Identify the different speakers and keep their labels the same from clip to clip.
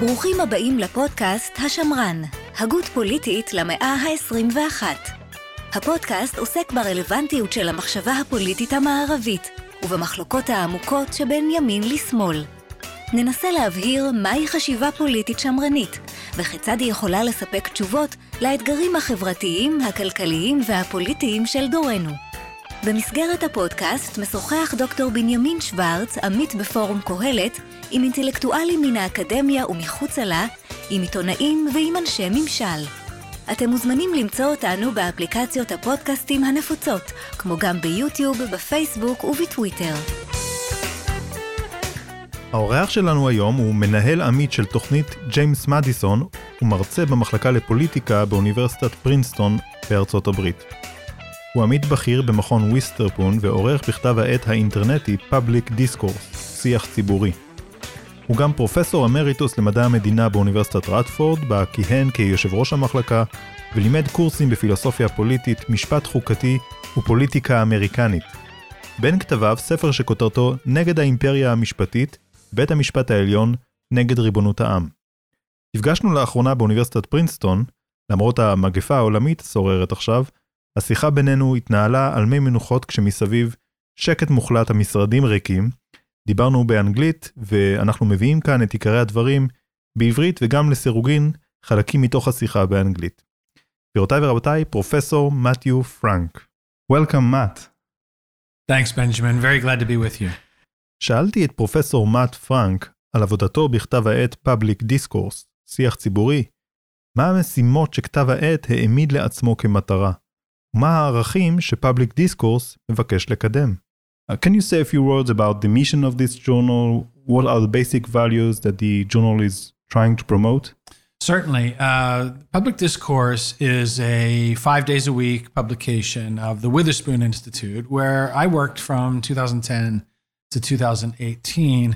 Speaker 1: ברוכים הבאים לפודקאסט השמרן, הגות פוליטית למאה ה-21. הפודקאסט עוסק ברלוונטיות של המחשבה הפוליטית המערבית ובמחלוקות העמוקות שבין ימין לשמאל. ננסה להבהיר מהי חשיבה פוליטית שמרנית וכיצד היא יכולה לספק תשובות לאתגרים החברתיים, הכלכליים והפוליטיים של דורנו. במסגרת הפודקאסט משוחח דוקטור בנימין שוורץ, עמית בפורום קהלת, עם אינטלקטואלים מן האקדמיה ומחוצה לה, עם עיתונאים ועם אנשי ממשל. אתם מוזמנים למצוא אותנו באפליקציות הפודקאסטים הנפוצות, כמו גם ביוטיוב, בפייסבוק ובטוויטר.
Speaker 2: האורח שלנו היום הוא מנהל עמית של תוכנית ג'יימס מדיסון ומרצה במחלקה לפוליטיקה באוניברסיטת פרינסטון בארצות הברית. הוא עמית בכיר במכון ויסטרפון ועורך בכתב העת האינטרנטי Public Discourse, שיח ציבורי. הוא גם פרופסור אמריטוס למדע המדינה באוניברסיטת רטפורד, בה כיהן כיושב ראש המחלקה, ולימד קורסים בפילוסופיה פוליטית, משפט חוקתי ופוליטיקה אמריקנית. בין כתביו ספר שכותרתו נגד האימפריה המשפטית, בית המשפט העליון נגד ריבונות העם. נפגשנו לאחרונה באוניברסיטת פרינסטון, למרות המגפה העולמית השוררת עכשיו, השיחה בינינו התנהלה על מי מנוחות כשמסביב שקט מוחלט המשרדים ריקים, דיברנו באנגלית ואנחנו מביאים כאן את עיקרי הדברים בעברית וגם לסירוגין חלקים מתוך השיחה באנגלית. גבירותיי ורבותיי, פרופסור מתיו פרנק. Welcome, Matt.
Speaker 3: Thanks, Benjamin. Very glad to be with you.
Speaker 2: שאלתי את פרופסור מאט פרנק על עבודתו בכתב העת Public Discourse, שיח ציבורי, מה המשימות שכתב העת העמיד לעצמו כמטרה, ומה הערכים שפאבליק דיסקורס מבקש לקדם. Uh, can you say a few words about the mission of this journal? What are the basic values that the journal is trying to promote?
Speaker 3: Certainly. Uh, Public Discourse is a five days a week publication of the Witherspoon Institute, where I worked from 2010 to 2018.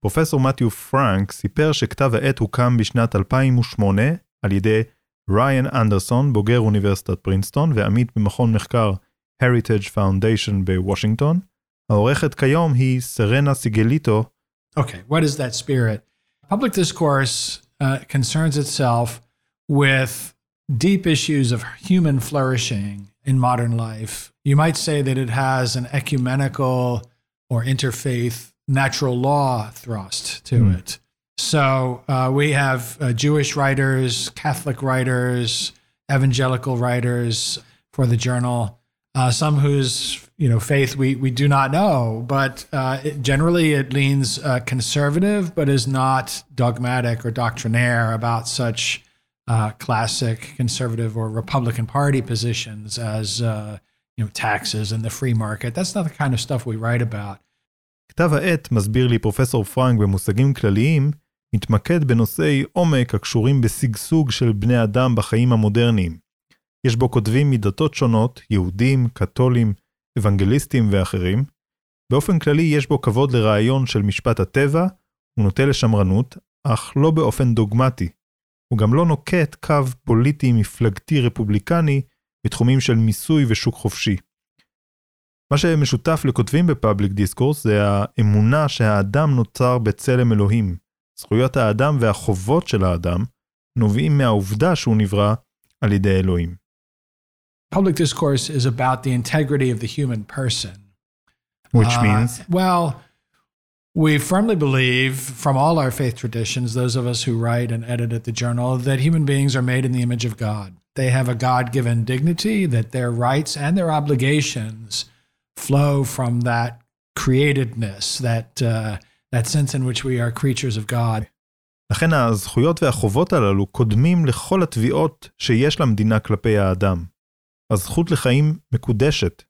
Speaker 2: פרופסור מתיו פרנק סיפר שכתב העת הוקם בשנת 2008 על ידי ריין אנדרסון, בוגר אוניברסיטת פרינסטון ועמית במכון מחקר Heritage Foundation בוושינגטון. העורכת כיום היא סרנה סיגליטו.
Speaker 3: Okay, what is that spirit? Public discourse uh, concerns itself with deep issues of human flourishing in modern life. You might say that it has an ecumenical or interfaith natural law thrust to mm. it. So uh, we have uh, Jewish writers, Catholic writers, evangelical writers for the journal. Uh, some whose you know faith we we do not know, but uh, it, generally it leans uh, conservative, but is not dogmatic or doctrinaire about such uh, classic conservative or Republican Party positions as you know taxes and the free market. That's not the kind of stuff we write about.
Speaker 2: כתב העת, מסביר לי פרופסור פרנק במושגים כלליים, מתמקד בנושאי עומק הקשורים בשגשוג של בני אדם בחיים המודרניים. יש בו כותבים מדתות שונות, יהודים, קתולים, אוונגליסטים ואחרים. באופן כללי יש בו כבוד לרעיון של משפט הטבע, הוא נוטה לשמרנות, אך לא באופן דוגמטי. הוא גם לא נוקט קו פוליטי מפלגתי רפובליקני בתחומים של מיסוי ושוק חופשי. מה שמשותף לכותבים בפאבליק דיסקורס זה האמונה שהאדם נוצר בצלם אלוהים. זכויות האדם והחובות של האדם נובעים מהעובדה שהוא נברא על ידי אלוהים.
Speaker 3: Public discourse is about the integrity of the human person.
Speaker 2: Which uh, means?
Speaker 3: Well, we firmly believe from all our faith traditions, those of us who write and edit at the journal, that human beings are made in the image of God. They have a God given dignity, that their rights and their obligations flow from that createdness, that, uh, that sense in which we are creatures of God.
Speaker 2: לכן הזכויות והחובות הללו קודמים לכל התביעות שיש למדינה כלפי האדם. הזכות לחיים מקודשת.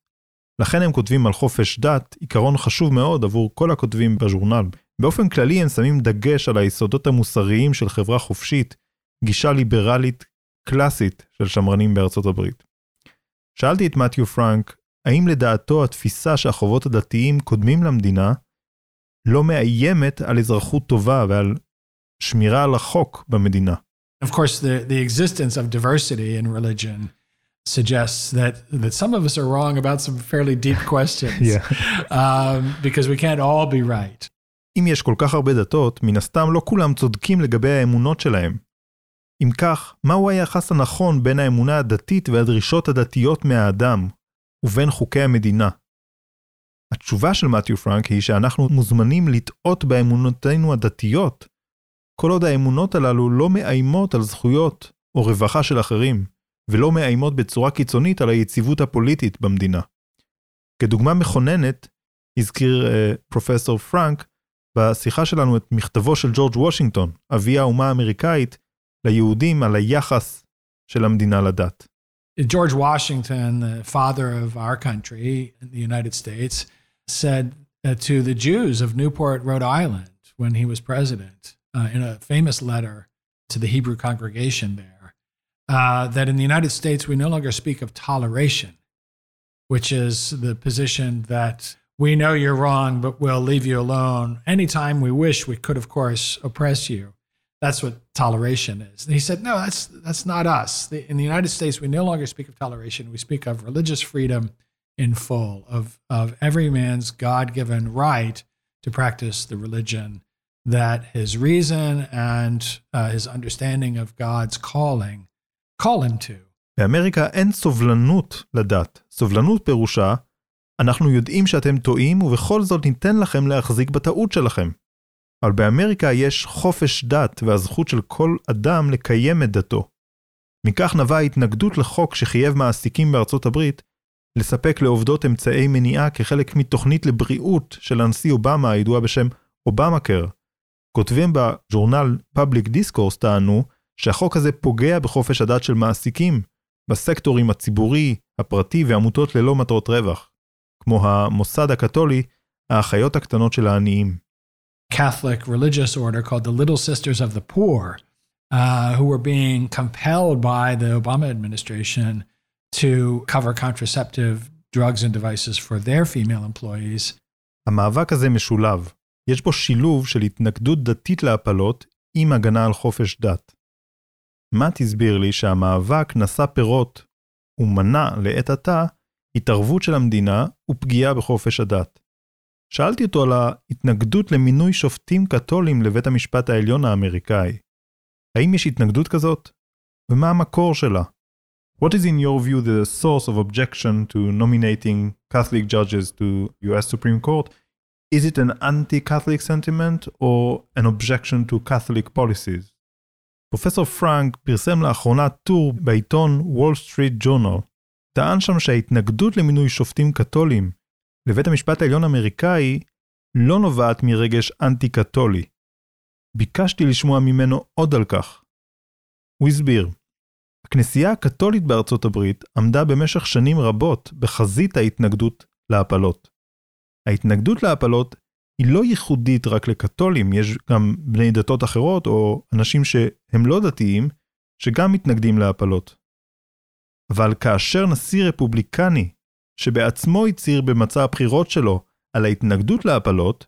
Speaker 2: לכן הם כותבים על חופש דת, עיקרון חשוב מאוד עבור כל הכותבים בז'ורנל. באופן כללי הם שמים דגש על היסודות המוסריים של חברה חופשית, גישה ליברלית קלאסית של שמרנים בארצות הברית. שאלתי את מתיו פרנק, האם לדעתו התפיסה שהחובות הדתיים קודמים למדינה, לא מאיימת על אזרחות טובה ועל שמירה על החוק במדינה.
Speaker 3: Of course, the, the existence of diversity in religion suggests that that some of us are wrong about some fairly deep questions.
Speaker 2: yeah.
Speaker 3: Um, because we can't all be right.
Speaker 2: אם יש כל כך הרבה דתות, מן הסתם לא כולם צודקים לגבי האמונות שלהם. אם כך, מהו היחס הנכון בין האמונה הדתית והדרישות הדתיות מהאדם, ובין חוקי המדינה? התשובה של מתיו פרנק היא שאנחנו מוזמנים לטעות באמונותינו הדתיות, כל עוד האמונות הללו לא מאיימות על זכויות או רווחה של אחרים, ולא מאיימות בצורה קיצונית על היציבות הפוליטית במדינה. כדוגמה מכוננת, הזכיר uh, פרופסור פרנק בשיחה שלנו את מכתבו של ג'ורג' וושינגטון, אבי האומה האמריקאית, ליהודים על היחס של המדינה לדת.
Speaker 3: ג'ורג' וושינגטון, father of our country, in the United States, said uh, to the Jews of Newport, when he was president, uh, in a famous letter to the Hebrew congregation there. Uh, that in the United States we no longer speak of toleration, which is the position that we know you're wrong, but we'll leave you alone. Anytime we wish, we could, of course, oppress you. That's what toleration is. And he said, no, that's, that's not us. The, in the United States, we no longer speak of toleration. We speak of religious freedom in full, of, of every man's God given right to practice the religion that his reason and uh, his understanding of God's calling call him to.
Speaker 2: באמריקה אין סובלנות לדת. סובלנות פירושה, אנחנו יודעים שאתם טועים ובכל זאת ניתן לכם להחזיק בטעות שלכם. אבל באמריקה יש חופש דת והזכות של כל אדם לקיים את דתו. מכך נבעה ההתנגדות לחוק שחייב מעסיקים בארצות הברית לספק לעובדות אמצעי מניעה כחלק מתוכנית לבריאות של הנשיא אובמה הידועה בשם אובמה-קר. כותבים בז'ורנל Public Discourse טענו שהחוק הזה פוגע בחופש הדת של מעסיקים בסקטורים הציבורי, הפרטי ועמותות ללא מטרות רווח, כמו המוסד הקתולי, האחיות הקטנות של העניים.
Speaker 3: Catholic religious order called the Little Sisters of the Poor, uh, who were being compelled by the Obama administration to cover contraceptive drugs and devices for their female employees.
Speaker 2: המאבק הזה משולב. יש בו שילוב של התנגדות דתית להפלות עם הגנה על חופש דת. מאט הסביר לי שהמאבק נשא פירות ומנע לעת עתה התערבות של המדינה ופגיעה בחופש הדת. שאלתי אותו על ההתנגדות למינוי שופטים קתולים לבית המשפט העליון האמריקאי. האם יש התנגדות כזאת? ומה המקור שלה? What is in your view the source of objection to nominating Catholic judges to US Supreme Court? Is it an anti-Catholic sentiment or an objection to Catholic policies? פרופסור פרנק פרסם לאחרונה טור בעיתון וול סטריט ג'ורנל. טען שם שההתנגדות למינוי שופטים קתולים לבית המשפט העליון האמריקאי לא נובעת מרגש אנטי-קתולי. ביקשתי לשמוע ממנו עוד על כך. הוא הסביר, הכנסייה הקתולית בארצות הברית עמדה במשך שנים רבות בחזית ההתנגדות להפלות. ההתנגדות להפלות היא לא ייחודית רק לקתולים, יש גם בני דתות אחרות או אנשים שהם לא דתיים, שגם מתנגדים להפלות. אבל כאשר נשיא רפובליקני שבעצמו הצהיר במצע הבחירות שלו על ההתנגדות להפלות,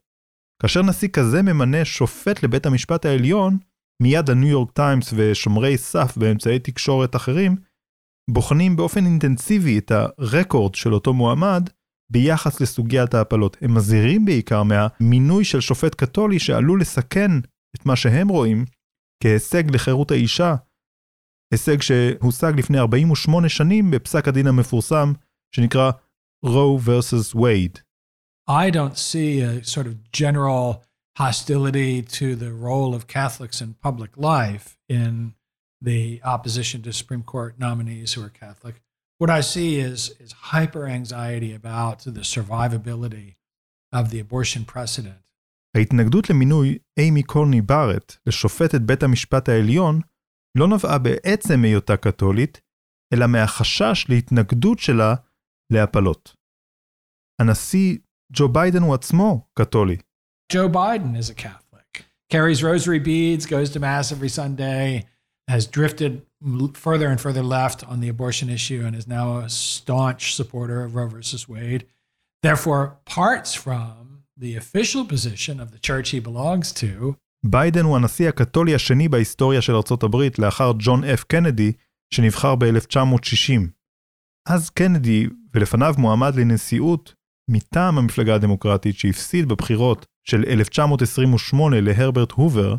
Speaker 2: כאשר נשיא כזה ממנה שופט לבית המשפט העליון, מיד הניו יורק טיימס ושומרי סף באמצעי תקשורת אחרים, בוחנים באופן אינטנסיבי את הרקורד של אותו מועמד ביחס לסוגיית ההפלות. הם מזהירים בעיקר מהמינוי של שופט קתולי שעלול לסכן את מה שהם רואים כהישג לחירות האישה, הישג שהושג לפני 48 שנים בפסק הדין המפורסם שנקרא Roe versus Wade.
Speaker 3: I don't see a sort of general hostility to the role of Catholics in public life in the opposition to Supreme Court nominees who are Catholic. What I see is, is hyper anxiety about the survivability of the abortion precedent.
Speaker 2: ההתנגדות למינוי אימי קורני בארט לשופטת בית המשפט העליון לא נבעה בעצם היותה קתולית, אלא מהחשש להתנגדות שלה להפלות. הנשיא ג'ו ביידן הוא עצמו קתולי.
Speaker 3: Joe Biden is a Catholic, carries rosary beads, goes to Mass every Sunday, has drifted further and further left on the abortion issue, and is now a staunch supporter of Roe versus Wade. Therefore, parts from the official position of the church he belongs to.
Speaker 2: ביידן הוא הנשיא הקתולי השני בהיסטוריה של ארצות הברית לאחר ג'ון אף קנדי, שנבחר ב-1960. אז קנדי ולפניו מועמד לנשיאות מטעם המפלגה הדמוקרטית שהפסיד בבחירות של 1928 להרברט הובר,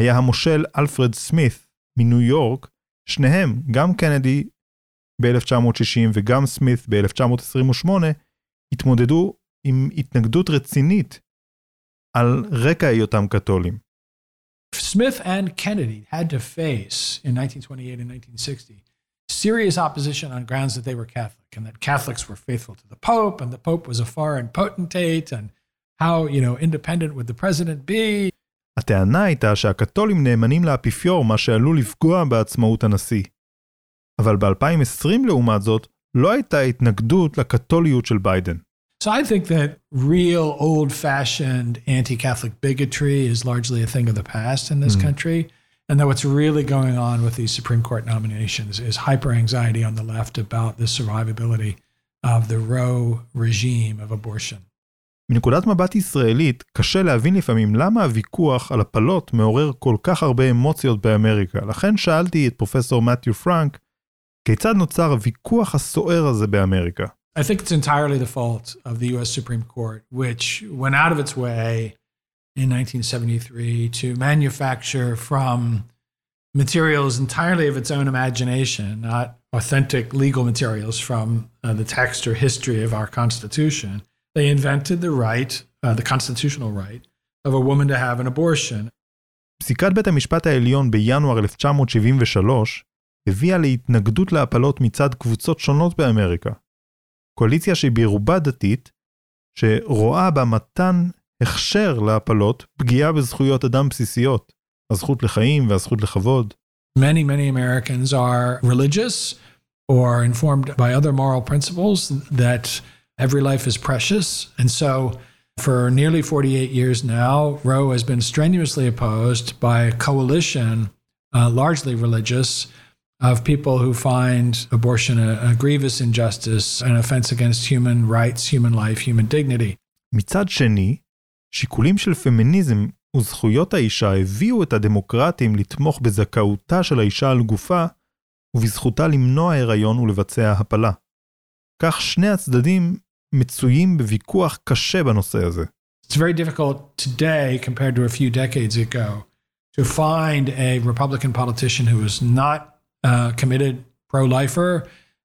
Speaker 2: היה המושל אלפרד סמית מניו יורק, שניהם, גם קנדי ב-1960 וגם סמית ב-1928, התמודדו עם התנגדות רצינית על רקע היותם קתולים.
Speaker 3: Smith and Kennedy had to face in 1928 and 1960 serious opposition on grounds that they were Catholic and that Catholics were faithful to the Pope and the Pope was a foreign potentate and how, you know, independent would the president be.
Speaker 2: הטענה הייתה שהקתולים נאמנים לאפיפיור, מה שעלול לפגוע בעצמאות הנשיא. אבל ב-2020 לעומת זאת, לא הייתה התנגדות לקתוליות של ביידן.
Speaker 3: So I think that real old fashioned anti Catholic bigotry is largely a thing of the past in this mm. country. And that what's really going on with these Supreme Court nominations is hyper anxiety on the left about the survivability of the Roe regime of abortion.
Speaker 2: מנקודת מבט ישראלית, קשה להבין לפעמים למה הוויכוח על הפלות מעורר כל כך הרבה אמוציות באמריקה. לכן שאלתי את פרופסור מתיו פרנק, כיצד נוצר הוויכוח הסוער הזה באמריקה?
Speaker 3: I think it's entirely the fault of the US Supreme Court, which went out of its way in 1973 to manufacture from materials entirely of its own imagination, not authentic legal materials from uh, the text or history of our Constitution. They invented the right, uh, the constitutional right, of a woman to have an abortion.
Speaker 2: פסיקת בית המשפט העליון בינואר 1973 הביאה להתנגדות להפלות מצד קבוצות שונות באמריקה. קואליציה שהיא ברובה דתית, שרואה במתן הכשר להפלות פגיעה בזכויות אדם בסיסיות, הזכות לחיים והזכות לכבוד.
Speaker 3: Many, many Americans are religious or informed by other moral principles that every life is precious. And so for nearly 48 years now, Roe has been strenuously opposed by a coalition, uh, largely religious, of people who find abortion a, a grievous injustice, an offense against human rights, human life, human dignity.
Speaker 2: מצד שני, שיקולים של פמיניזם וזכויות האישה הביאו את הדמוקרטים לתמוך בזכאותה של האישה על גופה ובזכותה למנוע הריון ולבצע הפלה. כך שני הצדדים מצויים בוויכוח קשה בנושא הזה.
Speaker 3: It's very difficult today compared to a few decades ago to find a Republican politician who is not uh, committed pro-lifer,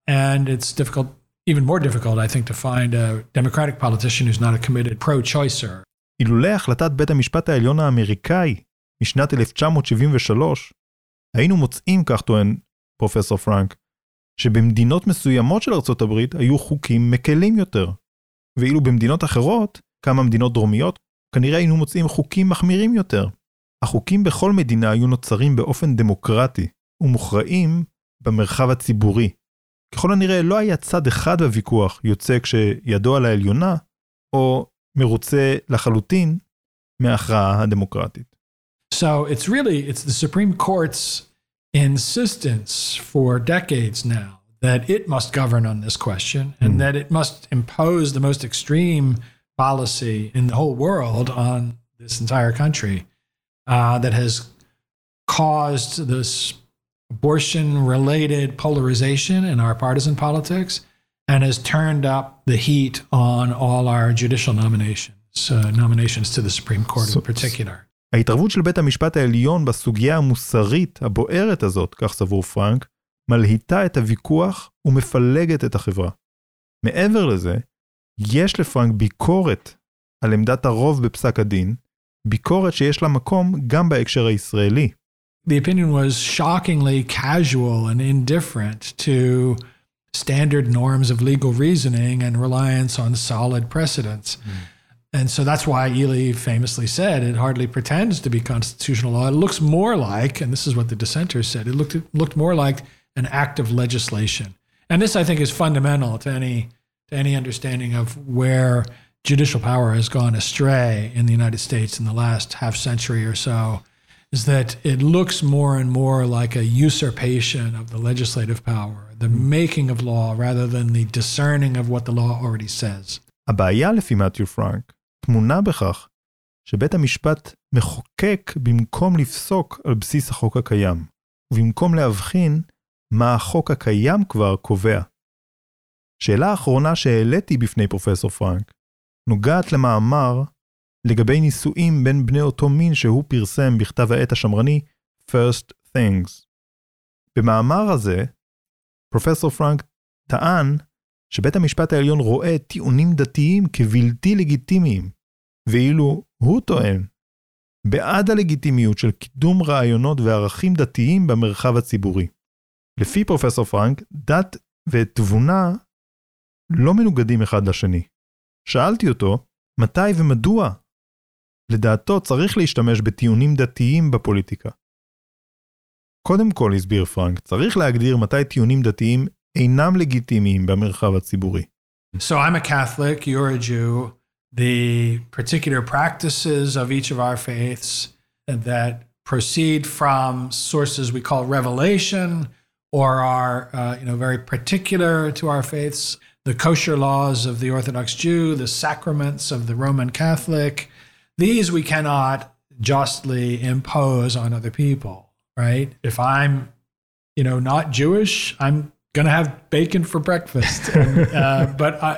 Speaker 3: and it's difficult, even more difficult, I think, to find a Democratic politician who's not a committed pro-choicer.
Speaker 2: אילולא החלטת בית המשפט העליון האמריקאי משנת 1973, היינו מוצאים, כך טוען פרופסור פרנק, שבמדינות מסוימות של ארצות הברית היו חוקים מקלים יותר, ואילו במדינות אחרות, כמה מדינות דרומיות, כנראה היינו מוצאים חוקים מחמירים יותר. החוקים בכל מדינה היו נוצרים באופן דמוקרטי, ומוכרעים במרחב הציבורי. ככל הנראה לא היה צד אחד בוויכוח יוצא כשידו על העליונה, או מרוצה לחלוטין מההכרעה הדמוקרטית.
Speaker 3: So it's really, it's the Supreme Court's insistence for decades now that it must govern on this question and mm. that it must impose the most extreme policy in the whole world on this entire country uh, that has caused this abortion related polarization in our partisan politics and has turned up the heat on all our judicial nominations, uh, nominations to the Supreme Court so, in particular.
Speaker 2: ההתערבות של בית המשפט העליון בסוגיה המוסרית הבוערת הזאת, כך סבור פרנק, מלהיטה את הוויכוח ומפלגת את החברה. מעבר לזה, יש לפרנק ביקורת על עמדת הרוב בפסק הדין, ביקורת שיש לה מקום גם בהקשר הישראלי.
Speaker 3: The opinion was shockingly casual and indifferent to standard norms of legal reasoning and reliance on solid precedents. Mm. And so that's why Ely famously said it hardly pretends to be constitutional law. It looks more like, and this is what the dissenters said, it looked, it looked more like an act of legislation. And this, I think, is fundamental to any, to any understanding of where judicial power has gone astray in the United States in the last half century or so is that it looks more and more like a usurpation of the legislative power, the making of law rather than the discerning of what the law already says.
Speaker 2: הבעיה לפי מתיו פרנק טמונה בכך שבית המשפט מחוקק במקום לפסוק על בסיס החוק הקיים, ובמקום להבחין מה החוק הקיים כבר קובע. שאלה אחרונה שהעליתי בפני פרופסור פרנק נוגעת למאמר לגבי נישואים בין בני אותו מין שהוא פרסם בכתב העת השמרני First Things. במאמר הזה, פרופסור פרנק טען שבית המשפט העליון רואה טיעונים דתיים כבלתי לגיטימיים, ואילו הוא טוען בעד הלגיטימיות של קידום רעיונות וערכים דתיים במרחב הציבורי. לפי פרופסור פרנק, דת ותבונה לא מנוגדים אחד לשני. שאלתי אותו, מתי ומדוע? לדעתו צריך להשתמש בטיעונים דתיים בפוליטיקה. קודם כל, הסביר פרנק, צריך להגדיר מתי טיעונים דתיים אינם לגיטימיים במרחב הציבורי.
Speaker 3: So I'm a Catholic, you're a Jew. The particular practices of each of our faiths that proceed from sources we call revelation or are uh, you know very particular to our faiths. The kosher laws of the orthodox jew the sacraments of the roman catholic these we cannot justly impose on other people right? If i'm you know not jewish i'm going to have bacon for breakfast and, uh, but I,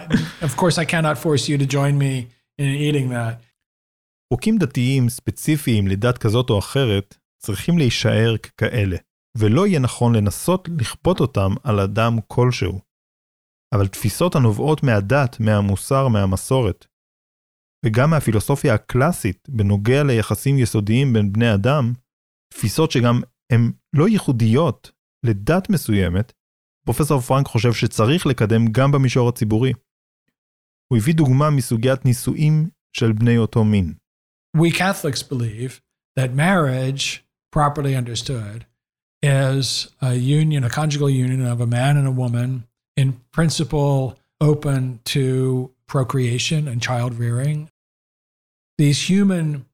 Speaker 3: of course i cannot force you to join me in eating that
Speaker 2: חוקים דתיים ספציפיים לדת כזאת או אחרת צריכים להישאר ככאלה. ולא יהיה נכון לנסות לכפות אותם על אדם כלשהו. אבל תפיסות הנובעות מהדת, מהמוסר, מהמסורת, וגם מהפילוסופיה הקלאסית בנוגע ליחסים יסודיים בין בני אדם, תפיסות שגם הן לא ייחודיות לדת מסוימת, פרופסור פרנק חושב שצריך לקדם גם במישור הציבורי. הוא הביא דוגמה מסוגיית נישואים של בני אותו מין.
Speaker 3: We Catholics believe that marriage, properly understood, is a union, a conjugal union of a man and a woman, in principle open to procreation and child rearing. These human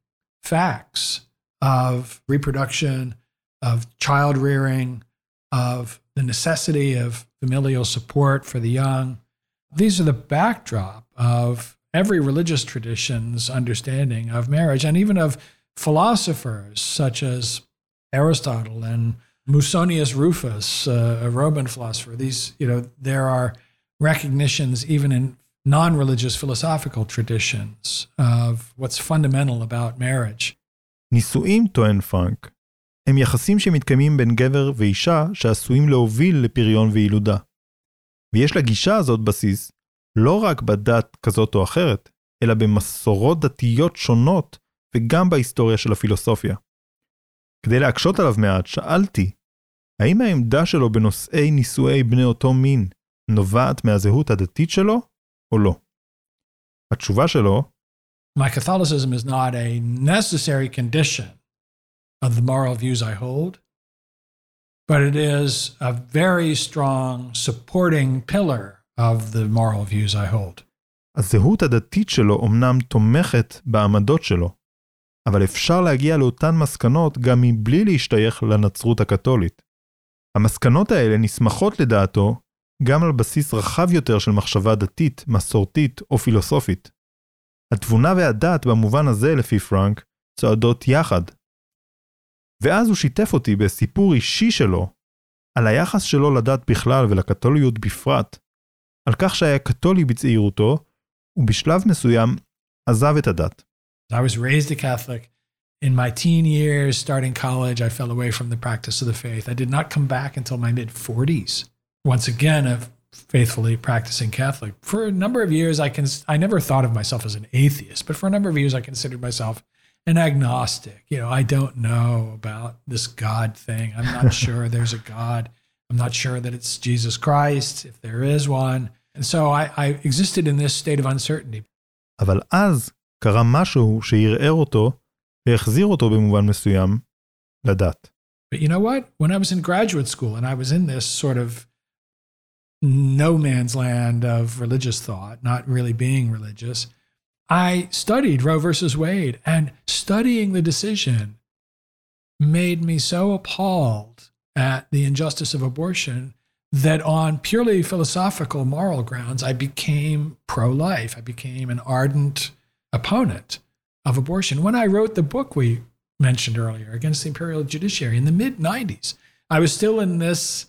Speaker 3: facts of reproduction, of child rearing, of the necessity of familial support for the young, these are the backdrop of every religious tradition's understanding of marriage and even of philosophers such as Aristotle and Musonius Rufus, uh, a Roman philosopher. These, you know, there are recognitions even in non-religious philosophical traditions of what's fundamental about marriage.
Speaker 2: נישואים, טוען פרנק, הם יחסים שמתקיימים בין גבר ואישה שעשויים להוביל לפריון וילודה. ויש לגישה הזאת בסיס לא רק בדת כזאת או אחרת, אלא במסורות דתיות שונות וגם בהיסטוריה של הפילוסופיה. כדי להקשות עליו מעט, שאלתי, האם העמדה שלו בנושאי נישואי בני אותו מין נובעת מהזהות הדתית שלו, או לא? התשובה שלו,
Speaker 3: My Catholicism is not a necessary condition of the moral views I hold, but it is a very strong supporting pillar of the moral views I hold.
Speaker 2: הזהות הדתית שלו אמנם תומכת בעמדות שלו, אבל אפשר להגיע לאותן מסקנות גם מבלי להשתייך לנצרות הקתולית. המסקנות האלה נסמכות לדעתו גם על בסיס רחב יותר של מחשבה דתית, מסורתית או פילוסופית. התבונה והדת במובן הזה, לפי פרנק, צועדות יחד. ואז הוא שיתף אותי בסיפור אישי שלו, על היחס שלו לדת בכלל ולקתוליות בפרט, על כך שהיה קתולי בצעירותו, ובשלב מסוים עזב את הדת.
Speaker 3: I was raised a Catholic. In my teen years, starting college, I fell away from the practice of the faith. I did not come back until my mid 40s. Once again, a faithfully practicing Catholic. For a number of years, I can I never thought of myself as an atheist, but for a number of years, I considered myself an agnostic. You know, I don't know about this God thing. I'm not sure there's a God. I'm not sure that it's Jesus Christ, if there is one. And so I, I existed in this state of uncertainty.
Speaker 2: אבל אז קרה משהו שערער אותו והחזיר אותו במובן מסוים לדת.
Speaker 3: But you know what? When I was in graduate school and I was in this sort of no man's land of religious thought, not really being religious, I studied Roe versus Wade, and studying the decision made me so appalled at the injustice of abortion that on purely philosophical moral grounds, I became pro life. I became an ardent opponent of abortion. When I wrote the book we mentioned earlier against the imperial judiciary in the mid 90s, I was still in this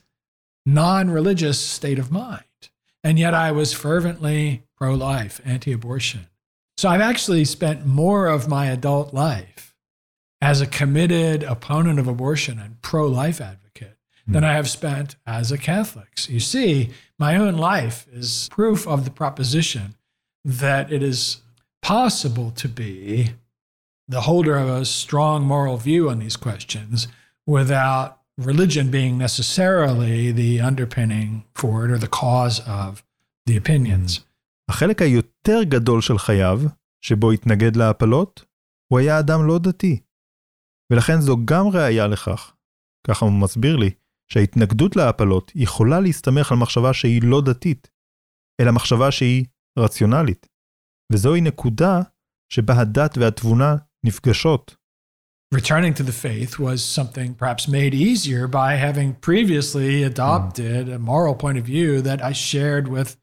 Speaker 3: non religious state of mind. And yet I was fervently pro life, anti abortion. So I've actually spent more of my adult life as a committed opponent of abortion and pro life advocate hmm. than I have spent as a Catholic. So you see, my own life is proof of the proposition that it is possible to be the holder of a strong moral view on these questions without religion being necessarily the underpinning for it or the cause of the opinions. Hmm.
Speaker 2: החלק היותר גדול של חייו, שבו התנגד להפלות, הוא היה אדם לא דתי. ולכן זו גם ראיה לכך, ככה הוא מסביר לי, שההתנגדות להפלות יכולה להסתמך על מחשבה שהיא לא דתית, אלא מחשבה שהיא רציונלית. וזוהי נקודה שבה הדת והתבונה נפגשות.
Speaker 3: Returning to the faith was something perhaps made easier by having previously adopted a moral point of view that I shared with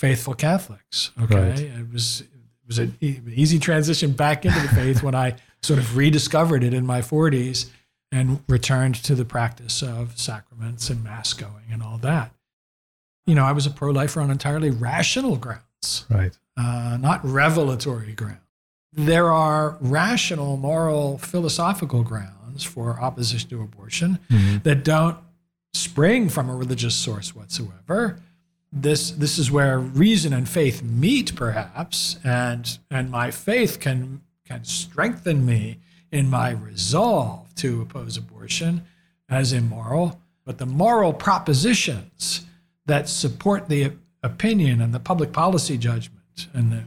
Speaker 3: faithful Catholics. Okay.
Speaker 2: Right.
Speaker 3: It was it was an easy transition back into the faith when I sort of rediscovered it in my 40s and returned to the practice of sacraments and mass going and all that. You know, I was a pro lifer on entirely rational grounds
Speaker 2: Right.
Speaker 3: uh, not revelatory grounds. There are rational, moral, philosophical grounds for opposition to abortion that don't spring from a religious source whatsoever. This this is where reason and faith meet, perhaps, and and my faith can can strengthen me in my resolve to oppose abortion as immoral. But the moral propositions that support the opinion and the public policy judgment and the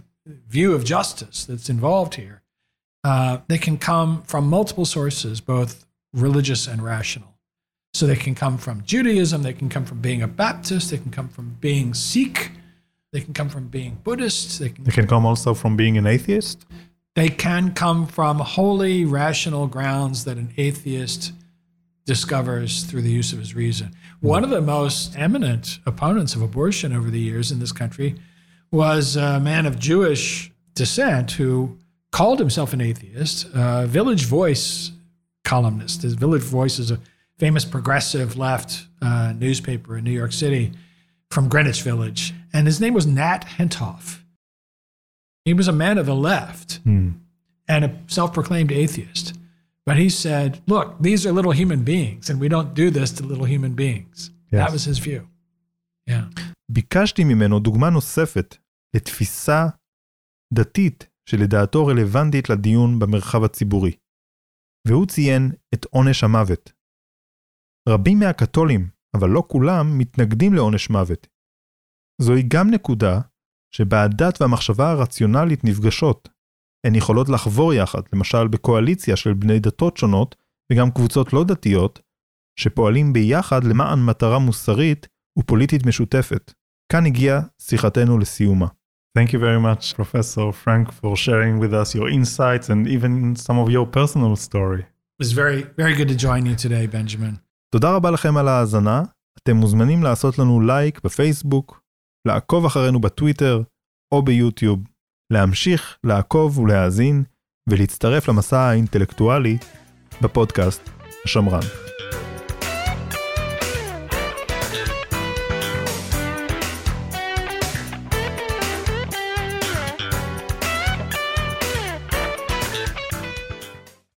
Speaker 3: view of justice that's involved here, uh, they can come from multiple sources, both religious and rational. So they can come from Judaism, they can come from being a Baptist, they can come from being Sikh, they can come from being Buddhist, they can,
Speaker 2: It can come also from being an atheist.
Speaker 3: they can come from wholly rational grounds that an atheist discovers through the use of his reason. One of the most eminent opponents of abortion over the years in this country was a man of Jewish descent who called himself an atheist, a Village Voice columnist. His Village Voice is a famous progressive left uh, newspaper in New York City from Greenwich Village. And his name was Nat Hentoff. He was a man of the left and a self proclaimed atheist. But he said, look, these are little human beings, and we don't do this to little human beings. That
Speaker 2: Yes.
Speaker 3: was his view. Yeah.
Speaker 2: ביקשתי ממנו דוגמה נוספת לתפיסה דתית שלדעתו רלוונטית לדיון במרחב הציבורי. והוא ציין את עונש המוות. רבים מהקתולים, אבל לא כולם, מתנגדים לעונש מוות. זוהי גם נקודה שבה הדת והמחשבה הרציונלית נפגשות. הן יכולות לחבור יחד, למשל בקואליציה של בני דתות שונות, וגם קבוצות לא דתיות, שפועלים ביחד למען מטרה מוסרית ופוליטית משותפת. כאן הגיעה שיחתנו לסיומה. Thank you very much, Professor Frank, for sharing with us your insights and even some of your personal story.
Speaker 3: It was very, very good to join you today, Benjamin.
Speaker 2: תודה רבה לכם על ההאזנה. אתם מוזמנים לעשות לנו לייק בפייסבוק, לעקוב אחרינו בטוויטר או ביוטיוב, להמשיך לעקוב ולהאזין ולהצטרף למסע האינטלקטואלי בפודקאסט השמרן.